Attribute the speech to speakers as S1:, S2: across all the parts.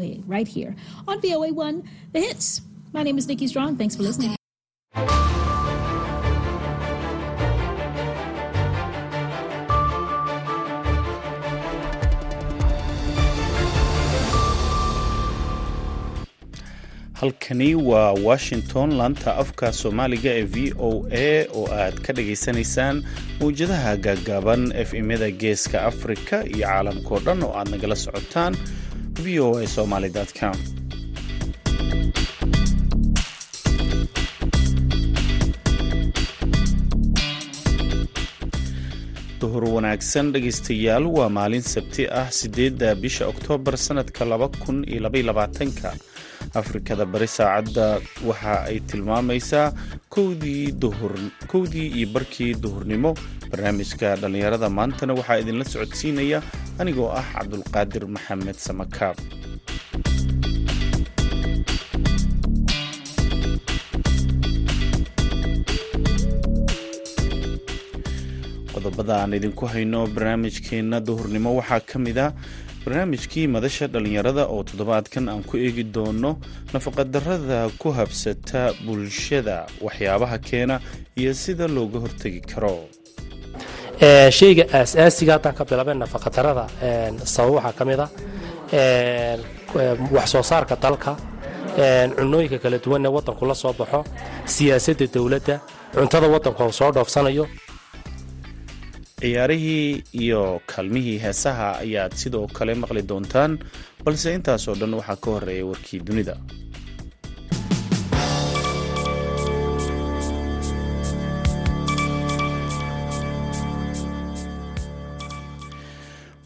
S1: VOA right here on VOA1 The Hits. My name is Nikki Strong. Thanks for listening.
S2: halkani waa washington laanta afka soomaaliga ee v o a oo aad ka dhagaysanaysaan mawjadaha gaagaaban efmyada geeska afrika iyo caalamkao dhan oo aad nagala socotaan v o a somaly com. Duhur wanaagsan dhegaystayaal waa maalin sabti ah sideedda bisha oktoobar sanadka laba kun iyo labayolabaatanka afrikada bari saacadda waxa ay tilmaamaysaa kowdii iyo barkii duhurnimo. Barnaamijka dhallinyarada maantana waxaa idinla socodsiinaya anigoo ah cabdulqaadir maxamed samakaab qodobada aan idinku hayno barnaamijkeenna duhurnimo waxaa ka mid a barnaamijkii madasha dhallinyarada oo toddobaadkan aan ku eegi doono nafaqadarrada ku habsata bulshada waxyaabaha keena iyo sida looga hortegi karo
S3: shayga aasaasiga haddaan ka bilaabeen nafaqadarrada sabab waxaa ka mid a wax soo saarka dalka cunooyinka kala duwan ee waddanku la soo baxo siyaasadda dowladda cuntada waddanku uu soo dhoofsanayo.
S2: Ciyaarihii iyo kaalmihii heesaha ayaad sidoo kale maqli doontaan balse intaasoo dhan waxaa ka horreeya warkii dunida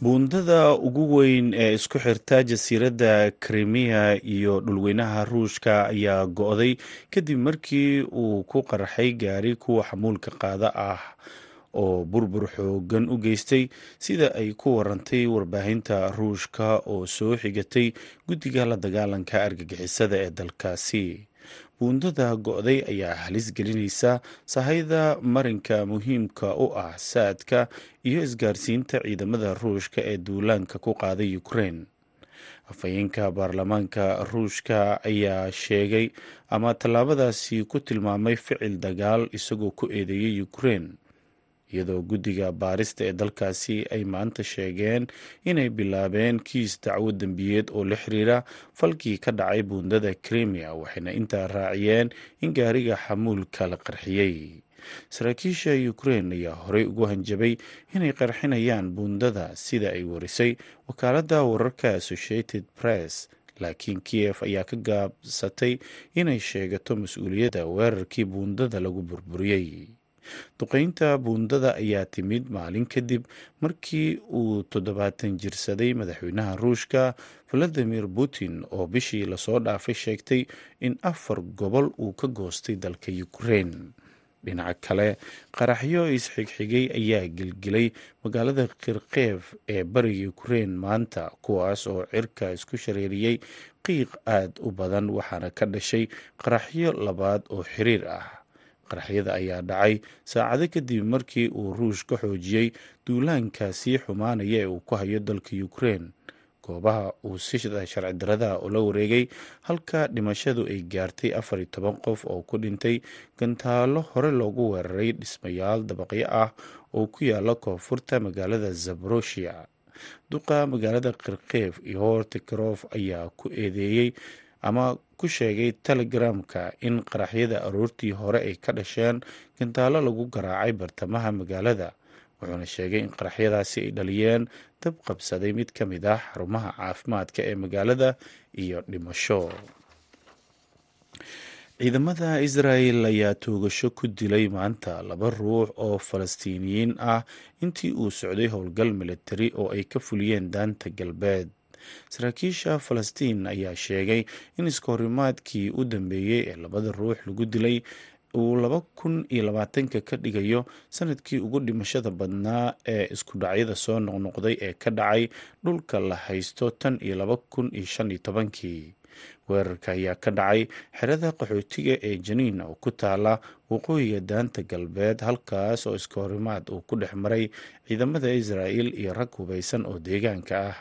S2: buundada ugu weyn ee isku xirta jasiiradda krimiya iyo dhulweynaha ruushka ayaa go-day kadib markii uu ku qarxay gaari kuwa xamuulka qaada ah oo burbur xoogan u geystay sida ay ku warantay warbaahinta ruushka oo soo xigatay guddiga la dagaalanka argagixisada ee dalkaasi buundada go-day ayaa halis gelinaysa sahayda marinka muhiimka u ah saadka iyo isgaarsiinta ciidamada ruushka ee duulaanka ku qaaday ukrein afhayeenka baarlamaanka ruushka ayaa sheegay ama tallaabadaasi ku tilmaamay ficil dagaal isagoo ku eedeeyay ukrein iyadoo guddiga baarista ee dalkaasi ay maanta sheegeen inay bilaabeen kiis dacwo dembiyeed oo la xiriira falkii ka dhacay buundada krimiya waxayna intaa raaciyeen in gaariga xamuulka la qarxiyey. Saraakiisha ukrein ayaa horey ugu hanjabay inay qarxinayaan buundada sida ay warisay wakaaladda wararka associated press laakiin kiyef ayaa ka gaabsatay inay sheegato mas'uuliyadda weerarkii buundada lagu burburiyey duqeynta buundada ayaa timid maalin kadib markii uu toddobaatan jirsaday madaxweynaha ruushka valadimir putin oo bishii la soo dhaafay sheegtay in afar gobol uu ka goostay dalka ukrein dhinaca kale qaraxyo isxigxigay ayaa gelgelay magaalada kirkev ee bariga ukrein maanta kuwaas oo cirka isku shareeriyey qiiq aad u badan waxaana ka dhashay qaraxyo labaad oo xiriir ah qaraxyada ayaa dhacay. Saacado kadib markii uu ruush ka xoojiyey duulaanka sii xumaanaya ee uu ku hayo dalka ukrein goobaha uu si sharci darada ula wareegay halka dhimashadu ay gaartay afar toban qof oo ku dhintay. Gantaalo hore loogu weeraray dhismayaal dabaqyo ah oo ku yaalla koonfurta magaalada zaboroshia duqa magaalada kirkev ihor tikrof ayaa ku eedeeyey ama ku sheegay telegramka in qaraxyada aroortii hore ay ka dhasheen gantaalo lagu garaacay bartamaha magaalada wuxuuna sheegay in qaraxyadaasi ay dhaliyeen dab qabsaday mid ka mid ah xarumaha caafimaadka ee magaalada iyo dhimasho. Ciidamada israel ayaa toogasho ku dilay maanta laba ruux oo falastiiniyiin ah intii uu socday howlgal militari oo ay ka fuliyeen daanta galbeed saraakiisha falastiin ayaa sheegay in iskahorimaadkii u dambeeyey ee labada ruux lagu dilay uu laba kun iyo labaatanka ka dhigayo sannadkii ugu dhimashada badnaa ee isku dhacyada soo noqnoqday ee ka dhacay dhulka la haysto tan iyo laba kun iyo shan iyo tobankii. Weerarka ayaa ka dhacay xerada qaxootiga ee janiin oo ku taala waqooyiga daanta galbeed halkaas oo iskahorimaad uu ku dhex maray ciidamada israa'el iyo rag hubeysan oo deegaanka ah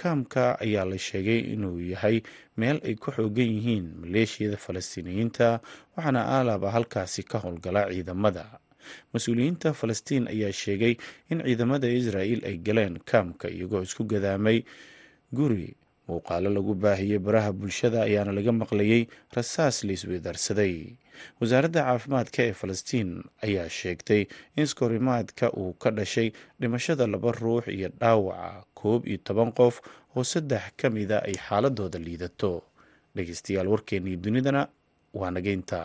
S2: kaamka ayaa la sheegay inuu yahay meel ay ku xoogan yihiin maleeshiyada falastiiniyiinta waxaana aalaba halkaasi ka howlgala ciidamada. Mas'uuliyiinta falastiin ayaa sheegay in ciidamada israa'il ay galeen kaamka iyagoo isku gadaamay. Guri muuqaalo lagu baahiyey baraha bulshada ayaana laga maqlayey rasaas la isweedaarsaday wasaaradda caafimaadka ee falastiin ayaa sheegtay in iskorimaadka uu ka dhashay dhimashada laba ruux iyo dhaawaca koob iyo toban qof oo saddex ka mida ay xaaladooda liidato. Dhegeystayaal warkeennii dunidana waa nageynta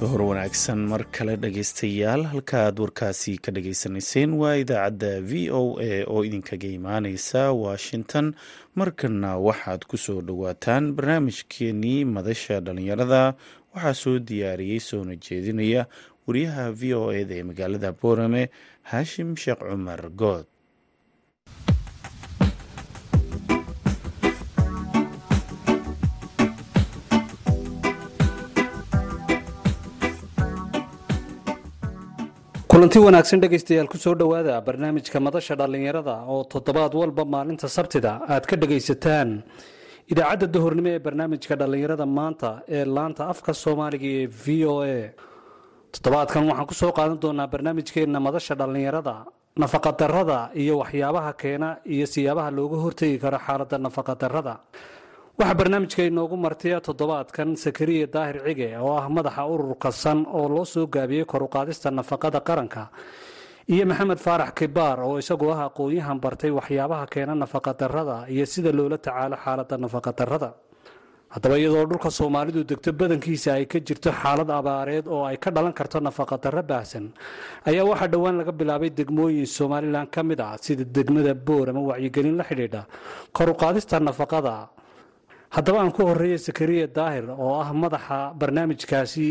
S2: dohor wanaagsan mar kale dhageystayaal halkaaad warkaasi ka dhageysanayseen waa idaacadda v o a oo idinkaga imaaneysa washington. Markana waxaad ku soo dhowaataan barnaamijkeenii madasha dhalinyarada. Waxaa soo diyaariyey soona jeedinaya wariyaha v o eda ee magaalada boorame haashim sheekh cumar good
S4: kulanti wanaagsan dhegaystayaal ku soo dhowaada barnaamijka madasha dhallinyarada oo toddobaad walba maalinta sabtida aad ka dhagaysataan. Idaacadda dahornimo ee barnaamijka dhallinyarada maanta ee laanta afka soomaaliga ee v o a. Toddobaadkan waxaan ku soo qaadan doonaa barnaamijkeenna madasha dhallinyarada nafaqadarrada iyo waxyaabaha keena iyo siyaabaha looga hortegi karo xaaladda nafaqadarrada waxaa barnaamijka inoogu martiya toddobaadkan sakariya daahir cige oo ah madaxa ururka san oo loo soo gaabiyey koruqaadista nafaqada qaranka iyo maxamed faarax kibaar oo isagu ah aqoon-yahan bartay waxyaabaha keena nafaqadarrada iyo sida loola tacaalo xaaladda nafaqadarrada haddaba iyadoo dhulka soomaalidu degto badankiisa ay ka jirto xaalad abaareed oo ay ka dhalan karto nafaqadarro baahsan ayaa waxaa dhowaan laga bilaabay degmooyin somalilan ka mid ah sida degmada boor ama wacyigelin la xidhiidha. Koruqaadista nafaqada haddaba aan ku horreeya sakariya daahir oo ah madaxa barnaamijkaasi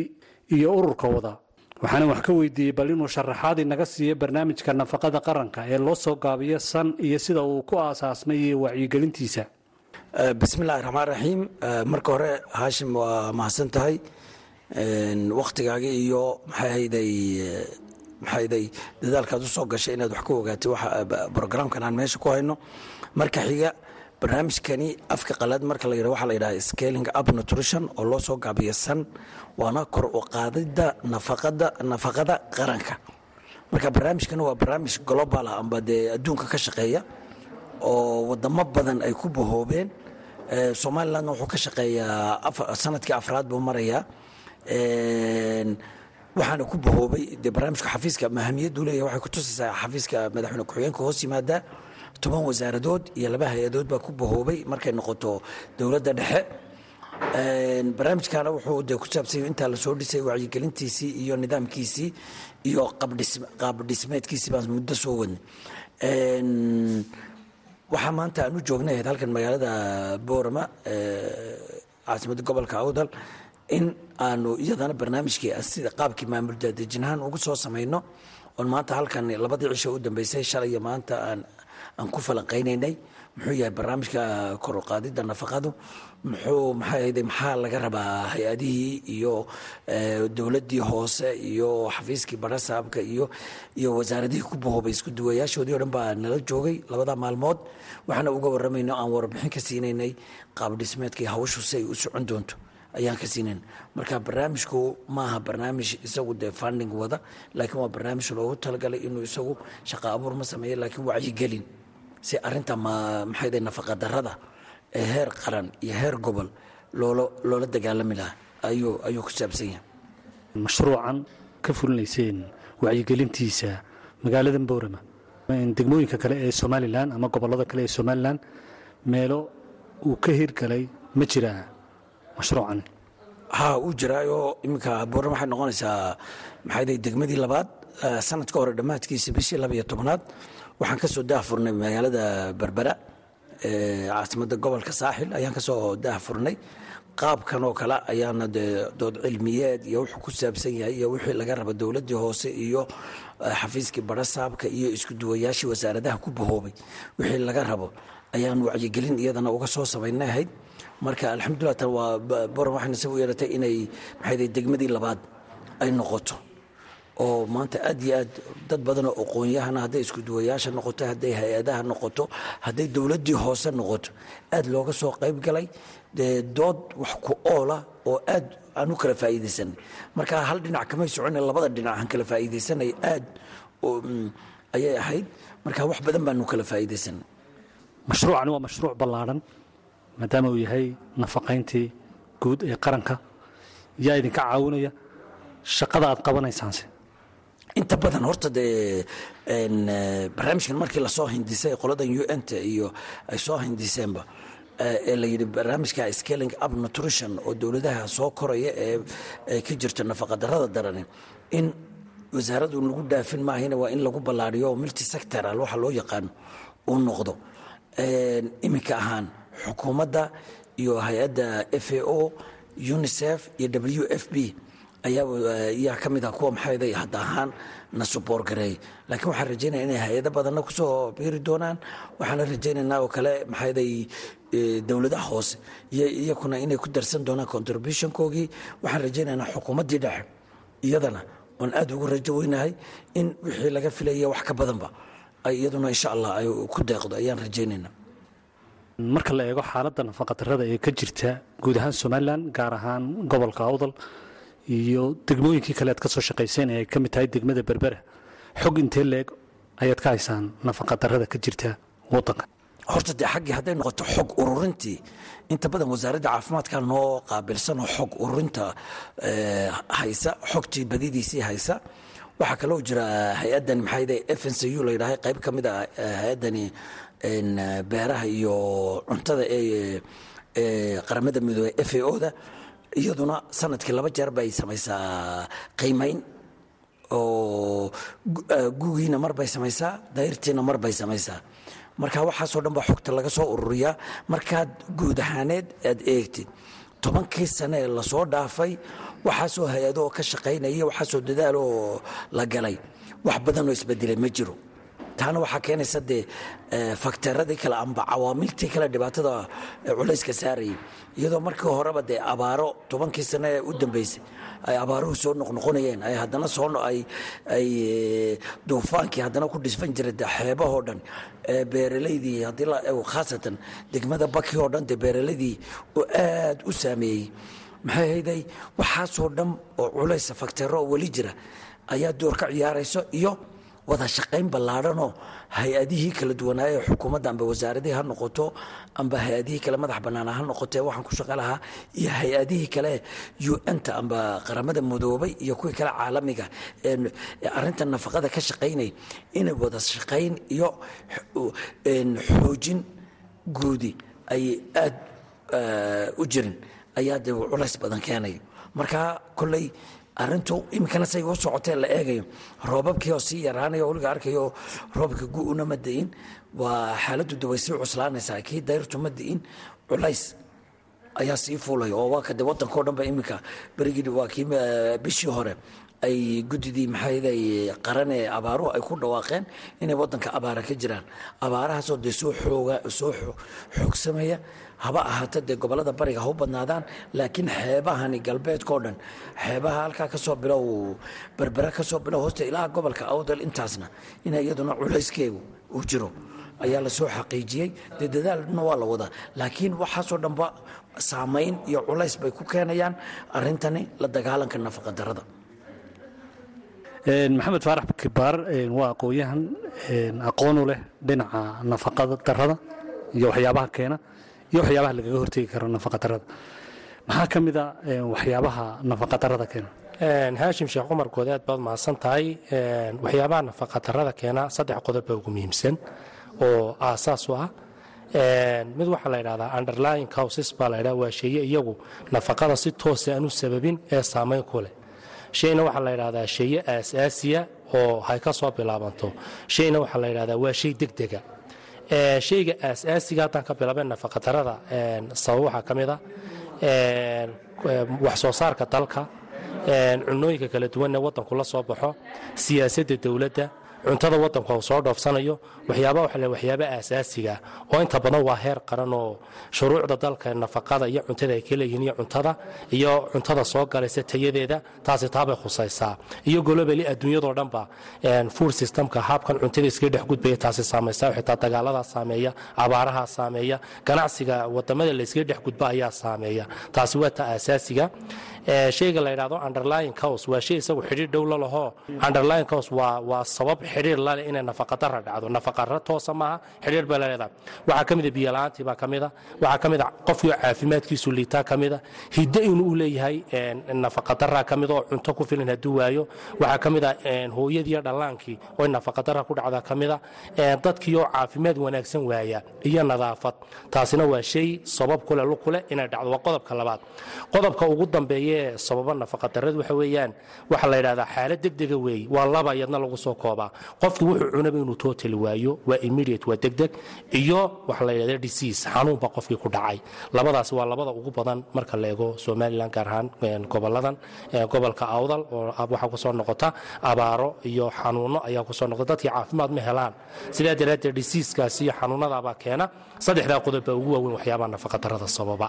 S4: iyo ururka wada waxaana wax ka weydiiyey bal inuu sharaxaad inaga siiyo barnaamijka nafaqada qaranka ee loo soo gaabiyo san iyo sida uu ku aasaasmay iyo wacyigelintiisa
S5: bismillahi raxmaan raxiim marka hore haashim waa mahadsan tahay. Wakhtigaagi iyo maxayday maxayday dadaalkaad u soo gashay inaad wax ka ogaatay brograamkan aan meesha ku hayno. Marka xiga barnaamijkani afka qalaad marka la waxaa la yidhaha scaling up nutrition oo loo soo gaabiya san waana kor u qaadida nafaqada qaranka. Marka barnaamijkani waa barnaamij global ah amba dee adduunka ka shaqeeya oo wadamo badan ay ku bahoobeen. Somalilandna wuxuu ka shaqeeyaa sannadkii afraad buu marayaa. Waxaana ku bahoobay dee barnaamijka xafiiska mahamiyaddu leeyahay waxay ku tusaysaa xafiiska madaxweyne ku-xigeenka hoos yimaadaa toban wasaaradood iyo laba hay'adood baa ku bahoobay markay noqoto dowladda dhexe. Barnaamijkana wuxuu de ku saabsanya intaa la soo dhisay wacyigelintiisii iyo nidaamkiisii iyo qaab dhismeedkiisii baan muddo soo wadnay waxaa maanta aan u joognay halkan magaalada boorama caasimadda gobolka awdal in aanu iyadana barnaamijkii sida qaabkii maamul ugu soo samayno. Oon maanta halkan labadii cisho u dambeysay shalay maanta aan aan ku falanqaynaynay. Muxuu yahay barnaamijka koruqaadida nafaqadu. Maxaa laga rabaa hay'adihii iyo dowladdii hoose iyo xafiiskii barasaabka iyo wasaaradihii ku bahoobay isku duwayaashoodii o dhan baa nala joogay labada maalmood. Waxaana uga waramayno aan warbixin ka siinaynay qaab dhismeedkii hawshu si ay u socon doonto. Ayaan ka siinayn. Marka barnaamijku maaha barnaamij isagu dee funding wada laakiin waa barnaamij loogu talagalay inuu isagu shaqa abuur ma sameeyo laakiin wacyigelin si arinta maxay nafaqa darada ee heer qaran iyo heer gobol loola loola dagaalami lahaa ayuu ayuu ku saabsan yahay.
S4: Mashruucan ka fulinayseen wacyigelintiisa magaalada boorama degmooyinka kale ee somalilan ama gobollada kale ee somalilan meelo uu ka hirgalay ma jiraa mashruucan.
S5: Ha uu jiraayo iminka boorama waxay noqonaysaa maxay degmadii labaad sanadka hore dhammaadkiisa bishii laba iyo tobnaad waxaan ka soo daahfurnay magaalada berbera caasimadda gobolka saaxil ayaan ka soo daahfurnay. Qaabkan oo kale ayaana dee dood cilmiyeed iyo wuxuu ku saabsan yahay iyo wixii laga raba dowladdii hoose iyo xafiiskii barasaabka iyo isku duwayaashii wasaaradaha ku bahoobay. Wixii laga rabo ayaan wacyigelin iyadana uga soo samaynay ahayd. Marka alxamdulilah tan waa boran waxayna si u yeeratay inay maxay degmadii labaad ay noqoto oo maanta aad iyo aad dad badanoo aqoon-yahana hadday iskuduwayaasha noqoto hadday hay'adaha noqoto hadday dowladdii hoose noqoto aad looga soo qayb galay dood wax ku oola oo aad aan u kala faa'iidaysanay marka hal dhinac kamay socona labada dhinac aan kala faa'iidaysanay aad ayay ahayd. Marka wax badan baanu kala faa'iidaysanay
S4: mashruucani waa mashruuc ballaadhan maadaama uu yahay nafaqayntii guud ee qaranka. Yaa idinka caawinaya shaqada aad qabanaysaanse
S5: inta badan horta dee barnaamijkan markii la soo hindisay qoladan un ta iyo ay soo hindiseenba ee la yidhi barnaamijka scaling up nutrition oo dowladaha soo koraya ee ka jirto nafaqadarrada darani in wasaaraddu lagu dhaafin maahina waa in lagu ballaariyo multi sectoral waxa loo yaqaano uu noqdo iminka ahaan xukuumadda iyo hay'adda f a o unicef iyo w f b ayaa ka mid ah kuwa maxayday hadda ahaan na suboor gareey laakiin waxaan rajaynaya inay hay'ado badanna ku soo biiri doonaan. Waxaana rajaynaynaa oo kale maxayday dowladaha hoose iyakuna inay ku darsan doonaan contributionkoogii. Waxaan rajaynaynaa xukuumaddii dhexe iyadana oon aad ugu rajo weynahay in wixii laga filaya wax ka badanba iyaduna insha allah ay ku deeqdo. Ayaan rajaynaynaa.
S4: Marka la eego xaaladda nafaqadarrada ee ka jirta guud ahaan somalilan gaar ahaan gobolka awdal iyo degmooyinkii kale aad ka soo shaqayseen ee ay ka mid tahay degmada berbera xog intee leeg ayaad ka haysaan nafaqadarrada ka jirta waddanka
S5: horta dee xaggii hadday noqoto xog ururintii inta badan wasaaradda caafimaadka noo qaabilsan oo xog ururinta haysa xogtii badidiisii haysa. Waxaa kaloo jira hay'addani maxayde f n c u la yidhaahay qayb ka mid a hay'addani beeraha iyo cuntada ee qaramada midoobey f a o da iyaduna sannadkii laba jeer bay samaysaa qiimayn oo gugiina mar bay samaysaa dayrtiina mar bay samaysaa. Marka waxaasoo dhan baa xogta laga soo ururiyaa. Markaad guud ahaaneed aad eegtid tobankii sane ee la soo dhaafay waxaasoo hay'ado oo ka shaqaynaya waxaasoo dadaaloo la galay. Wax badanoo isbedelay ma jiro taana waxaa keenaysa dee fakteeradii kale amba cawaamiltii kale dhibaatada culayska saarayay iyadoo markii horeba dee abaaro tobankii sane ee u dambeysay ay abaaruhu soo noqnoqonayeen ay haddana soo ay ay duufaankii haddana ku dhisfan jiray dee xeebahoo dhan beeralaydii haddii khaasatan degmada baki oo dhan dee beeralaydii oo aad u saameeyey. Maxay hayday waxaasoo dhan oo culaysa fakteero weli jira ayaa door ka ciyaarayso iyo wada shaqayn ballaadhanoo hay'adihii kala duwanaaye xukuumadda amba wasaaradihii ha noqoto amba hay'adihii kale madax bannaana ha noqotee waxaan ku shaqo lahaa iyo hay'adihii kale un-ta amba qaramada madoobay iyo kuwii kale caalamiga ee arrinta nafaqada ka shaqaynay inay wada shaqayn iyo xoojin guudi ay aad u jirin ayaa dee culays badan keenaya marka kolley arintu iminkana say u socotee la eegayo. Roobabkii oo sii yaraanaya weliga arkayo roobka gu-una ma di'in. Waa xaaladdu de way sii cuslaanaysaa. Kii dayrtu ma di'in. Culays ayaa sii fuulaya. Oo waa kade waddankao dhan ba iminka berigii waa kii bishii hore ay guddidii maxayday qaran ee abaaruhu ay ku dhawaaqeen inay waddanka abaara ka jiraan. Abaarahaasoo dee soo xooga soo xoogsamaya haba ahaata dee gobollada bariga ha u badnaadaan laakiin xeebahani galbeedkao dhan xeebaha halkaa ka soo bilow berbera ka soo bilow hoosta ilaa gobolka awdal intaasna ina iyaduna culayskeegu uu jiro. Ayaa la xaqiijiyey dee dadaalna waa la wadaa. Laakiin waxaasoo dhanba saamayn iyo culays bay ku keenayaan arrintani la dagaalanka nafaqadarrada
S4: maxamed faarax kibaar waa aqoon-yahan aqoonu leh dhinaca nafaqada darada iyo waxyaabaha keena iyo waxyaabaha lagaga hortegi karo nafaqa darada maxaa ka mid a waxyaabaha nafaqa darada keena?
S3: Haashim sheekh cumar good aad baad mahadsan tahay waxyaabaha nafaqa darada keena saddex qodob baa ugu muhiimsan oo aasaas u ah. Mid waxaa la ydhahdaa underlying causes baa la ydhaha waa sheeye iyagu nafaqada si toosa aan u sababin ee saamayn ku leh shayna waxaa la ydhahdaa sheeye aasaasiya oo hay ka soo bilaabanto. Shayna waxaa la ydhahdaa waa shay degdega. Shayga aasaasiga haddaan ka bilaabeen nafaqadarada sabab waxaa ka mid a wax soo saarka dalka cunooyinka kala duwanee waddanku la soo baxo siyaasadda dowladda cuntada wadanku uu soo dhoofsanayo waxyaaba waxa le waxyaaba aasaasiga oo inta badan waa heer qaran oo shuruucda dalka nafaqada iyo cuntada ay ka cuntada iyo cuntada soo galaysa tayadeeda taasi taabay khusaysaa. Iyo golobali adduunyadoo dhanba food systemka habkan cuntada iskaga dhex gudbaya taasi saamaysa xitaa dagaaladaa saameeya abaarahaa saameeya ganacsiga waddamada la dhex gudba ayaa saameeya. Taasi waa ta aasaasiga. Shayga la yidhahdo underlying cause waa shay isagu xidhiir dhow la laho. Underlying waa waa sabab xidhiir lale inay nafaqadara dhacdo nafaqara toosa maaha xidhiir bay la leedahay. Waxaa ka mida biyola'aantii baa ka mida waxaa ka mida qofkii caafimaadkiisu liitaa ka mida hiddo inuu leeyahay nafaqadara ka mid oo cunto ku filan hadduu waayo. Waxaa ka mida hooyadiiyo dhallaankii oo nafaqadara ku dhacda ka mida dadkii oo caafimaad wanaagsan waaya iyo nadaafad. Taasina waa shay sabab kule lukule inay dhacdo. Waa qodobka labaad. Qodobka ugu dambeeye sababa nafaqadarrada waxa weeyaan waxaa la yidhahdaa xaalad degdega weeye waa laba lagu soo koobaa qofkii wuxuu cunaba inuu total waayo waa immediate waa degdeg iyo waxa la yidhahda disease xanuun baa qofkii ku dhacay. Labadaasi waa labada ugu badan marka la eego somalilan gaar ahaan goboladan gobolka awdal oo waxaa ku soo noqota abaaro iyo xanuuno ayaa ku soo noqota. Dadkii caafimaad ma helaan. Sidaa daraaddeed diseaskaasi iyo xanuunadaabaa keena. Saddexdaa qodob baa ugu waaweyn waxyaabaha nafaqadarrada sababa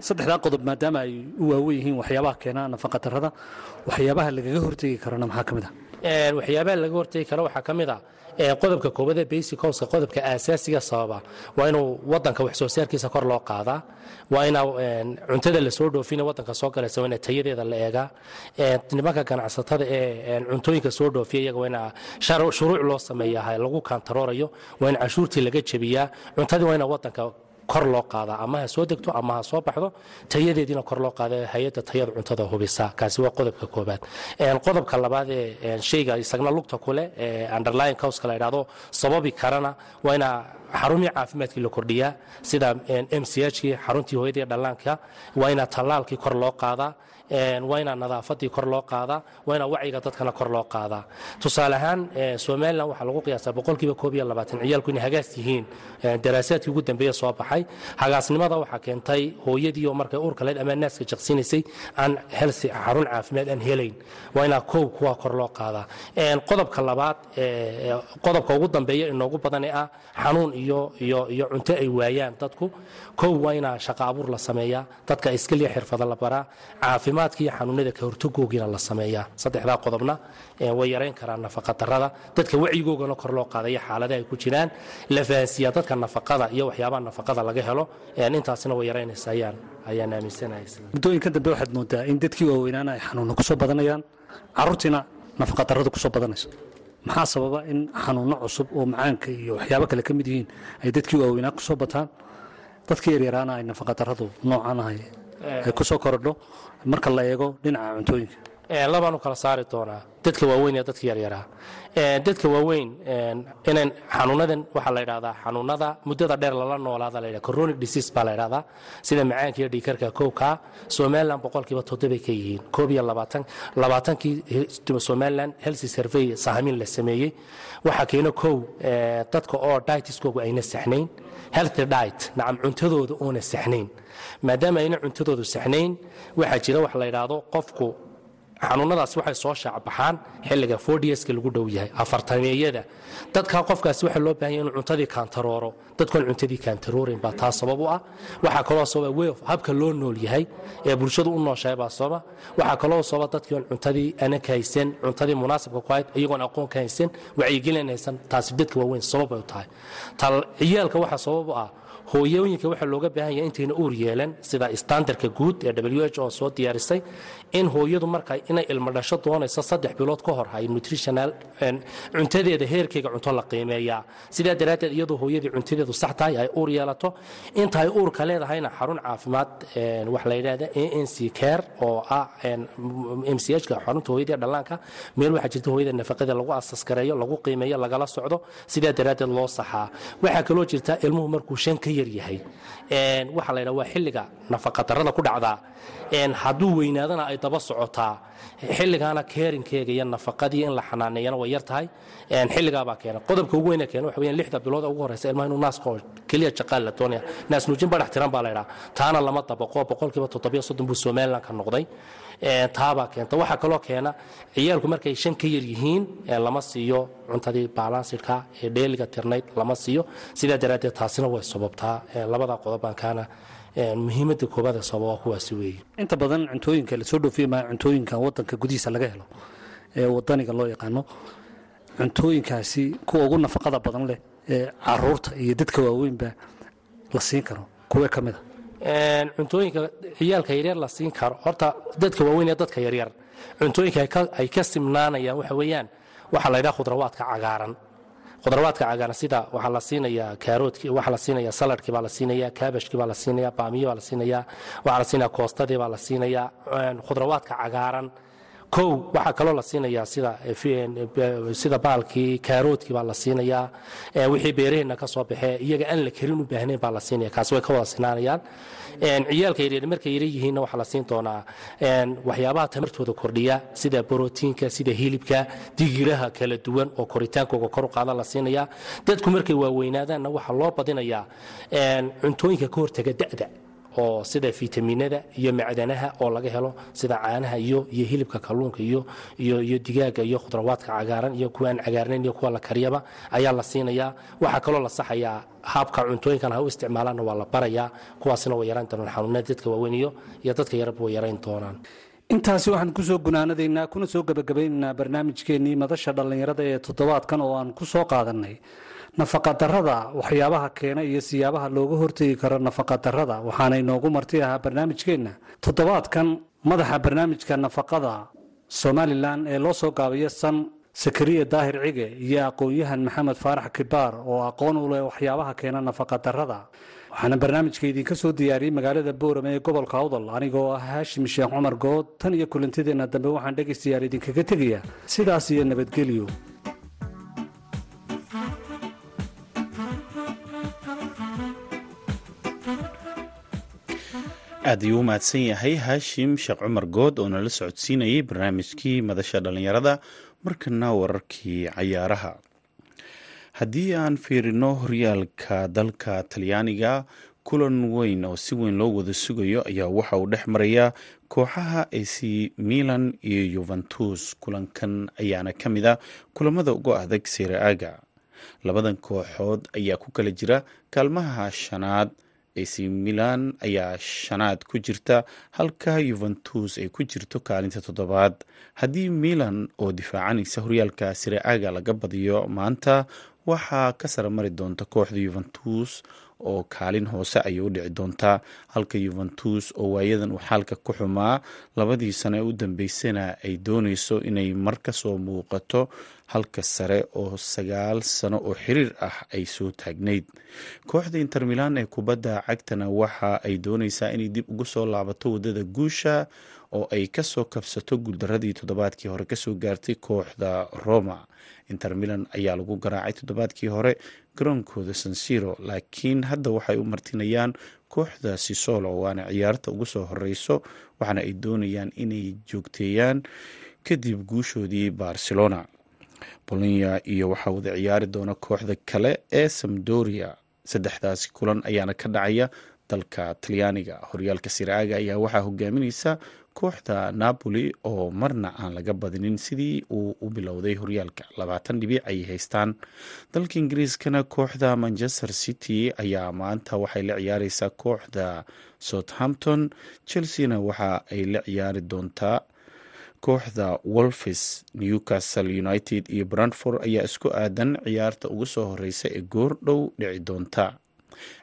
S4: saddexdaa qodob maadaama ay u waawen yihiin waxyaabaha keena nafaqadarrada waxyaabaha lagaga hortegi karana maxaa ka mid ah?
S3: Waxyaabaha laga hortegi kara waxaa ka mid a qodobka koobaad ee basic houska qodobka aasaasiga sababa waa inuu wadanka wax soo saarkiisa kor loo qaadaa waa ina cuntada la soo dhoofina wadanka soo galaysa waa ina tayadeeda la eegaa nimanka ganacsatada ee cuntooyinka soo dhoofiya iyaga waa ina shuruuc loo sameeyaa lagu kaantaroorayo waa in cashuurtii laga jebiyaa cuntadii waa ina wadanka kor loo qaadaa ama ha soo degto ama ha soo baxdo tayadeediina kor loo qaada hay'adda tayada cuntada hubisa. Kaasi waa qodobka koobaad qodobka labaad ee shayga isagna lugta kuleh ee underlying causka la yidhahdo sababi karana waa ina xarumihii caafimaadkii la kordhiyaa sida m c h kii xaruntii hooyadii dhallaanka waa ina tallaalkii kor loo qaadaa waa inaa nadaafadii kor loo qaadaa waa inaa wacyiga dadkana kor loo qaadaa tusaale ahaan somalilan waxaa lagu qiyaasaa boqolkiiba koob iyo labaatan ciyaalku inay hagaas yihiin daraasaadkii ugu dambeeya soo baxay hagaasnimada waxaa keentay hooyadii oo markay uurka leed ama naaska jaqsiinaysay aan helsi xarun caafimaad aan helayn. Waa inaa kow kuwa kor loo qaadaa qodobka labaad qodobka ugu dambeeya inoogu badan ee ah xanuun iyo cunto ay waayaan dadku. Kow waa inaa shaqa abuur la sameeyaa dadka iskaliya xirfada la baraa caafimaadka xanuunada ka hortagoogiina la sameeyaa saddexdaa qodobna way yarayn karaan nafaqadarrada dadka wacyigoogana kor loo qaadaya xaaladaha ay ku jiraan. La fahansiiyaa dadka nafaqada iyo waxyaabaha nafaqada laga helo intaasina way yaraynaysa ayaan
S4: muddooyinka dambe waxaad moodaa in dadkii waaweynaana ay xanuunno ku soo badanayaan. Carruurtiina nafaqadarrada ku soo badanayso maxaa sababa in xanuunno cusub oo macaanka iyo waxyaabo kale ka mid yihiin ay dadkii waaweynaa ku soo bataan? Dadkii yaryaraana ay nafaqadarradu noocan ahay ay ku soo korodho. Marka la eego dhinaca cuntooyinka
S3: labaan u kala saari doonaa. Dadka waaweyn iyo dadka yaryaraa dadka waaweyn inan xanuunadan waxaa la yidhahdaa xanuunada muddada dheer lala noolaada la yidhahda chronic disease baa la yidhahdaa sida macaanka iyo dhiikarka kowka somaliland boqolkiiba toddobay ka yihiin koob iyo labaatan labaatankii somaliland healthy survey sahamin la sameeyey waxaa keena kow dadka oo dietiskoogu ayna saxnayn healthy diet nacam cuntadooda oona saxnayn. Maadaama ayna cuntadoodu saxnayn waxaa jira wax la yidhaahdo qofku xanuunadaas waxay soo shaacbaxaan xilliga fordieska lagu dhow yahay afartameeyada dadka qofkaasi waxaa loo baahan yahy inuu cuntadii kaantarooro. Dadkuan cuntadii kaantaroorin baa taa sabab u ah. Waxaa kaloo sababa way habka loo nool yahay ee bulshadu u nooshahay baa sababa waxaa kaloo sababa dadkii on cuntadii ana ka haysan cuntadii munaasabka ku hayd iyagoon aqoon ka haysan wacyigelin haysan taasi dadka waaweyn sabab ay u tahay. Tal ciyaalka waxaa sabab u ah hooyooyinka waxaa looga baahan yahay intayna uur yeelan sida standardka guud ee w h o soo diyaarisay in hooyadu marka inay ilmo dhasho doonayso saddex bilood ka hor hay nutritional cuntadeeda heerkeyga cunto la qiimeeyaa. Sidaa daraaddeed iyadoo hooyadii cuntadeedu sax tahay ay uur yeelato inta uurka leedahayna xarun caafimaad wax la yidhahda a n c care oo ah m c h ka xarunta hooyadii dhallaanka meel waxaa jirta hooyada nafaqada lagu asaskareeyo lagu qiimeeyo lagala socdo sidaa daraaddeed loo saxaa. Waxaa kaloo jirta ilmuhu markuu shan ka yar yahay waxaa la yidhaha waa xilliga nafaqadarrada ku dhacdaa hadduu weynaadana ay daba socotaa xilligaana keerinkeega iyo nafaqadii in la xanaaneeyana way yar xilligaabaa keena qodobka ugu weyne keena waxa lixda bilood ugu horeysa ilmaha inuu naaska oo keliya jaqaal la doonaya naas nuujin badhax tiran baa la idhaha taana lama dabaqo boqolkiiba toddobiyo soddon buu somaliland ka noqday. Taabaa keenta waxaa kaloo keena ciyaalku markay shan ka yar yihiin lama siiyo cuntadii balansidka ee dheeliga tirnayd lama siiyo. Sidaa daraaddeed taasina way sababtaa. Labada qodobaan kaana muhiimada koobaad ee sababa kuwaasi weeye.
S4: Inta badan cuntooyinka la soo dhoofiya maa cuntooyinka wadanka gudihiisa laga helo ee wadaniga loo yaqaano. Cuntooyinkaasi kuwa ugu nafaqada badan leh ee carruurta iyo dadka waaweynba la siin karo kuwee ka mid a
S3: cuntooyinka ciyaalka yaryar la siin karo. Horta dadka waaweyn ee dadka yaryar cuntooyinka ay ka simnaanayaan waxa weeyaan waxaa la ydhaha khudrawaadka cagaaran khudrawaadka cagaaran sida waxaa la siinayaa kaaroodki waxaa la siinayaa saladkii baa la siinayaa kaabashkii baa la siinayaa baamiyo baa la siinayaa waxaa la siinayaa koostadii baa la siinayaa khudrawaadka cagaaran kow waxaa kaloo la siinayaa sida sida baalkii kaaroodkii baa la siinayaa wixii beeraheenna ka soo baxee iyaga aan la karin u baahnayn baa la siinaya kaasi way ka wada sinaanayaan. Ciyaalka yaryar markay yara yihiinna waxaa la siin doonaa waxyaabaha tamartooda kordhiya sida borotiinka sida hilibka digiraha kala duwan oo koritaankooga kor u qaada la siinaya dadku markay waaweynaadaanna waxaa loo badinayaa cuntooyinka ka hortaga da'da oo sida fitaminada iyo macdanaha oo laga helo sida caanaha iyo iyo hilibka kalluunka iyo iyo iyo digaaga iyo khudrawaadka cagaaran iyo kuwa aan cagaarnayn iyo kuwa la kariyaba ayaa la siinayaa. Waxaa kaloo la saxayaa habka cuntooyinkan ha u isticmaalaanna waa la barayaa kuwaasina way yarayn doonaan xanuunada dadka waaweyn iyo dadka yaraba way yarayn doonaan.
S4: Intaasi waxaan ku soo gunaanadaynaa kuna soo gebagabaynaynaa barnaamijkeennii madasha dhallinyarada ee toddobaadkan oo aan ku soo qaadannay nafaqadarrada waxyaabaha keena iyo siyaabaha looga hortegi karo nafaqadarrada. Waxaana inoogu marti ahaa barnaamijkeenna. Toddobaadkan madaxa barnaamijka nafaqada somalilan ee loo soo gaabiyo san sakariya daahir cige iyo aqoon-yahan maxamed faarax kibaar oo aqoon u leh waxyaabaha keena nafaqadarrada. Waxaana barnaamijka idinka soo diyaariyey magaalada boorame ee gobolka awdal anigoo ah haashim sheekh cumar good. Tan iyo kulantideenna dambe waxaan dhegaystayaal idinkaga tegaya sidaas iyo nabadgelyo
S2: aad ayuu u mahadsan yahay haashim sheekh cumar good oo nala socodsiinayay barnaamijkii madasha dhallinyarada. Markana wararkii cayaaraha. Haddii aan fiirino horyaalka dalka talyaaniga kulan weyn oo si weyn loo wada sugayo ayaa waxa uu dhex maraya kooxaha ac milan iyo yuventus kulankan ayaana ka mid a kulamada ugu adag sereaga labadan kooxood ayaa ku kala jira kaalmaha shanaad ac milan ayaa shanaad ku jirta halka yuventus ay ku jirto kaalinta toddobaad. Haddii milan oo difaacanaysa horyaalka sireaga laga badiyo maanta waxaa ka sara mari doonta kooxda yuventus oo kaalin hoose ayay u dhici doontaa. Halka yuventus oo waayadan uu xaalka ku xumaa labadii sano ee u dambeysana ay dooneyso inay mar ka soo muuqato. Halka sare oo sagaal sano oo xiriir ah ay soo taagnayd. Kooxda inter milan ee kubadda cagtana waxa ay dooneysaa inay dib ugu soo laabato waddada guusha oo ay ka soo kabsato guuldaradii toddobaadkii hore ka soo gaartay kooxda roma. Inter milan ayaa lagu garaacay toddobaadkii hore garoonkooda sansiro laakiin hadda waxay u martinayaan kooxda sisolo waana ciyaarta ugu soo horeyso waxaana ay doonayaan inay joogteeyaan kadib guushoodii barcelona. Bolonya iyo waxaa wada ciyaari doona kooxda kale ee samdoria saddexdaasi kulan ayaana ka dhacaya dalka talyaaniga. Horyaalka siraaga ayaa waxaa hogaamineysa kooxda napoli oo marna aan laga badinin sidii uu u bilowday horyaalka. Labaatan dhibic ayay haystaan. Dalka ingiriiskana kooxda manchester city ayaa maanta waxay la ciyaareysaa kooxda southampton. Chelseana waxa ay la ciyaari doontaa kooxda wolfis newcastle united iyo brantford ayaa isku aadan ciyaarta ugu soo horeysa ee goor dhow dhici doonta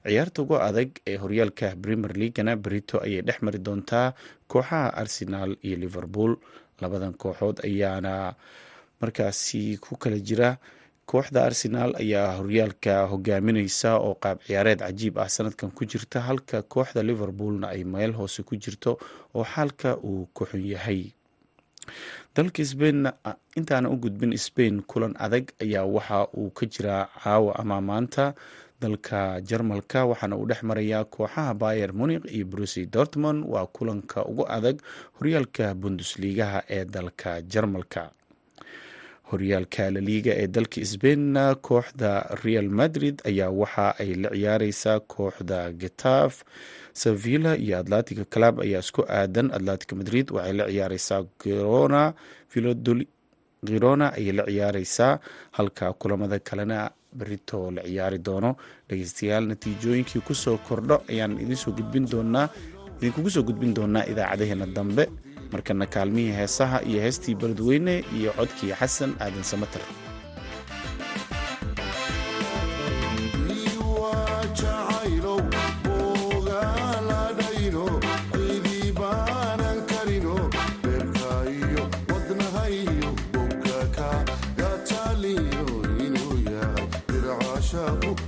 S2: ciyaarta ugu adag ee horyaalka premier leagana berito ayay dhex mari doontaa kooxaha arsenal iyo liverpool. Labadan kooxood ayaana markaasi ku kala jira. Kooxda arsenal ayaa horyaalka hogaamineysa oo qaab ciyaareed cajiib ah sanadkan ku jirta halka kooxda liverpoolna ay meel hoose ku jirto oo xaalka uu ku xun yahay. Dalka sbain intaana u gudbin sbain kulan adag ayaa waxa uu ka jiraa caawa ama maanta
S6: dalka jarmalka waxaana uu dhex marayaa kooxaha bayer munik iyo brusi dortmond waa kulanka ugu adag horyaalka bundusliigaha ee dalka jarmalka. Horyaalka laliiga ee dalka sbainna kooxda real madrid ayaa waxa ay la ciyaareysaa kooxda getaf sevilla iyo atlantica club ayaa isku aadan. Atlantica madrid waxay la ciyaareysaa girona. Girona ayay la ciyaareysaa halka kulamada kalena berito la ciyaari doono. Dhegeystayaal natiijooyinkii ku soo kordho ayaan idin soo gudbin doonaa idinkugu soo gudbin doonaa idaacadaheena dambe. Markana kaalmihii heesaha iyo heestii beledweyne iyo codkii xasan aadan samater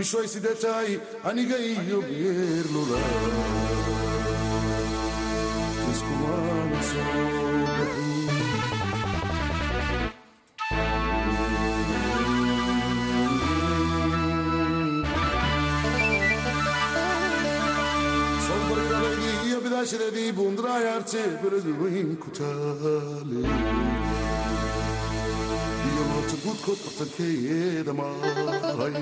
S2: bishoy sidee tahay aniga iyo geerlula iskumana soo baxin sobarirabaydii iyo bidaashadeedii buundaraayaarte beradu weyn ku taale iyo maray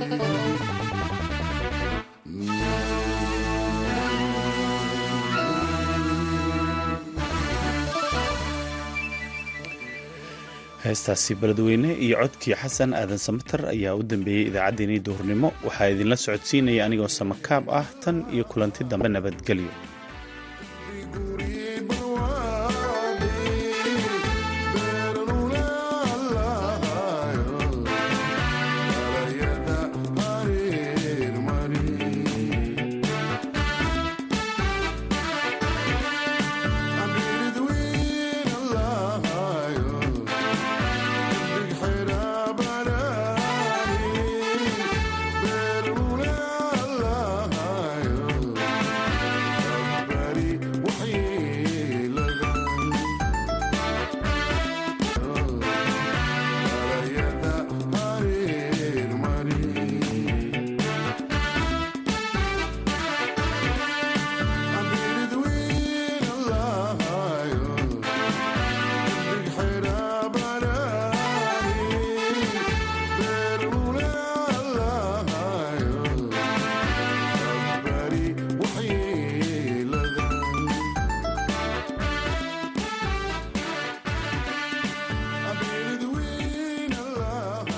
S6: heestaasi beledweyne iyo codkii xasan aadan samater ayaa u dambeeyey idaacaddeenii duhurnimo. Waxaa idinla socodsiinaya anigoo samakaab ah tan iyo kulanti dambe nabadgelyo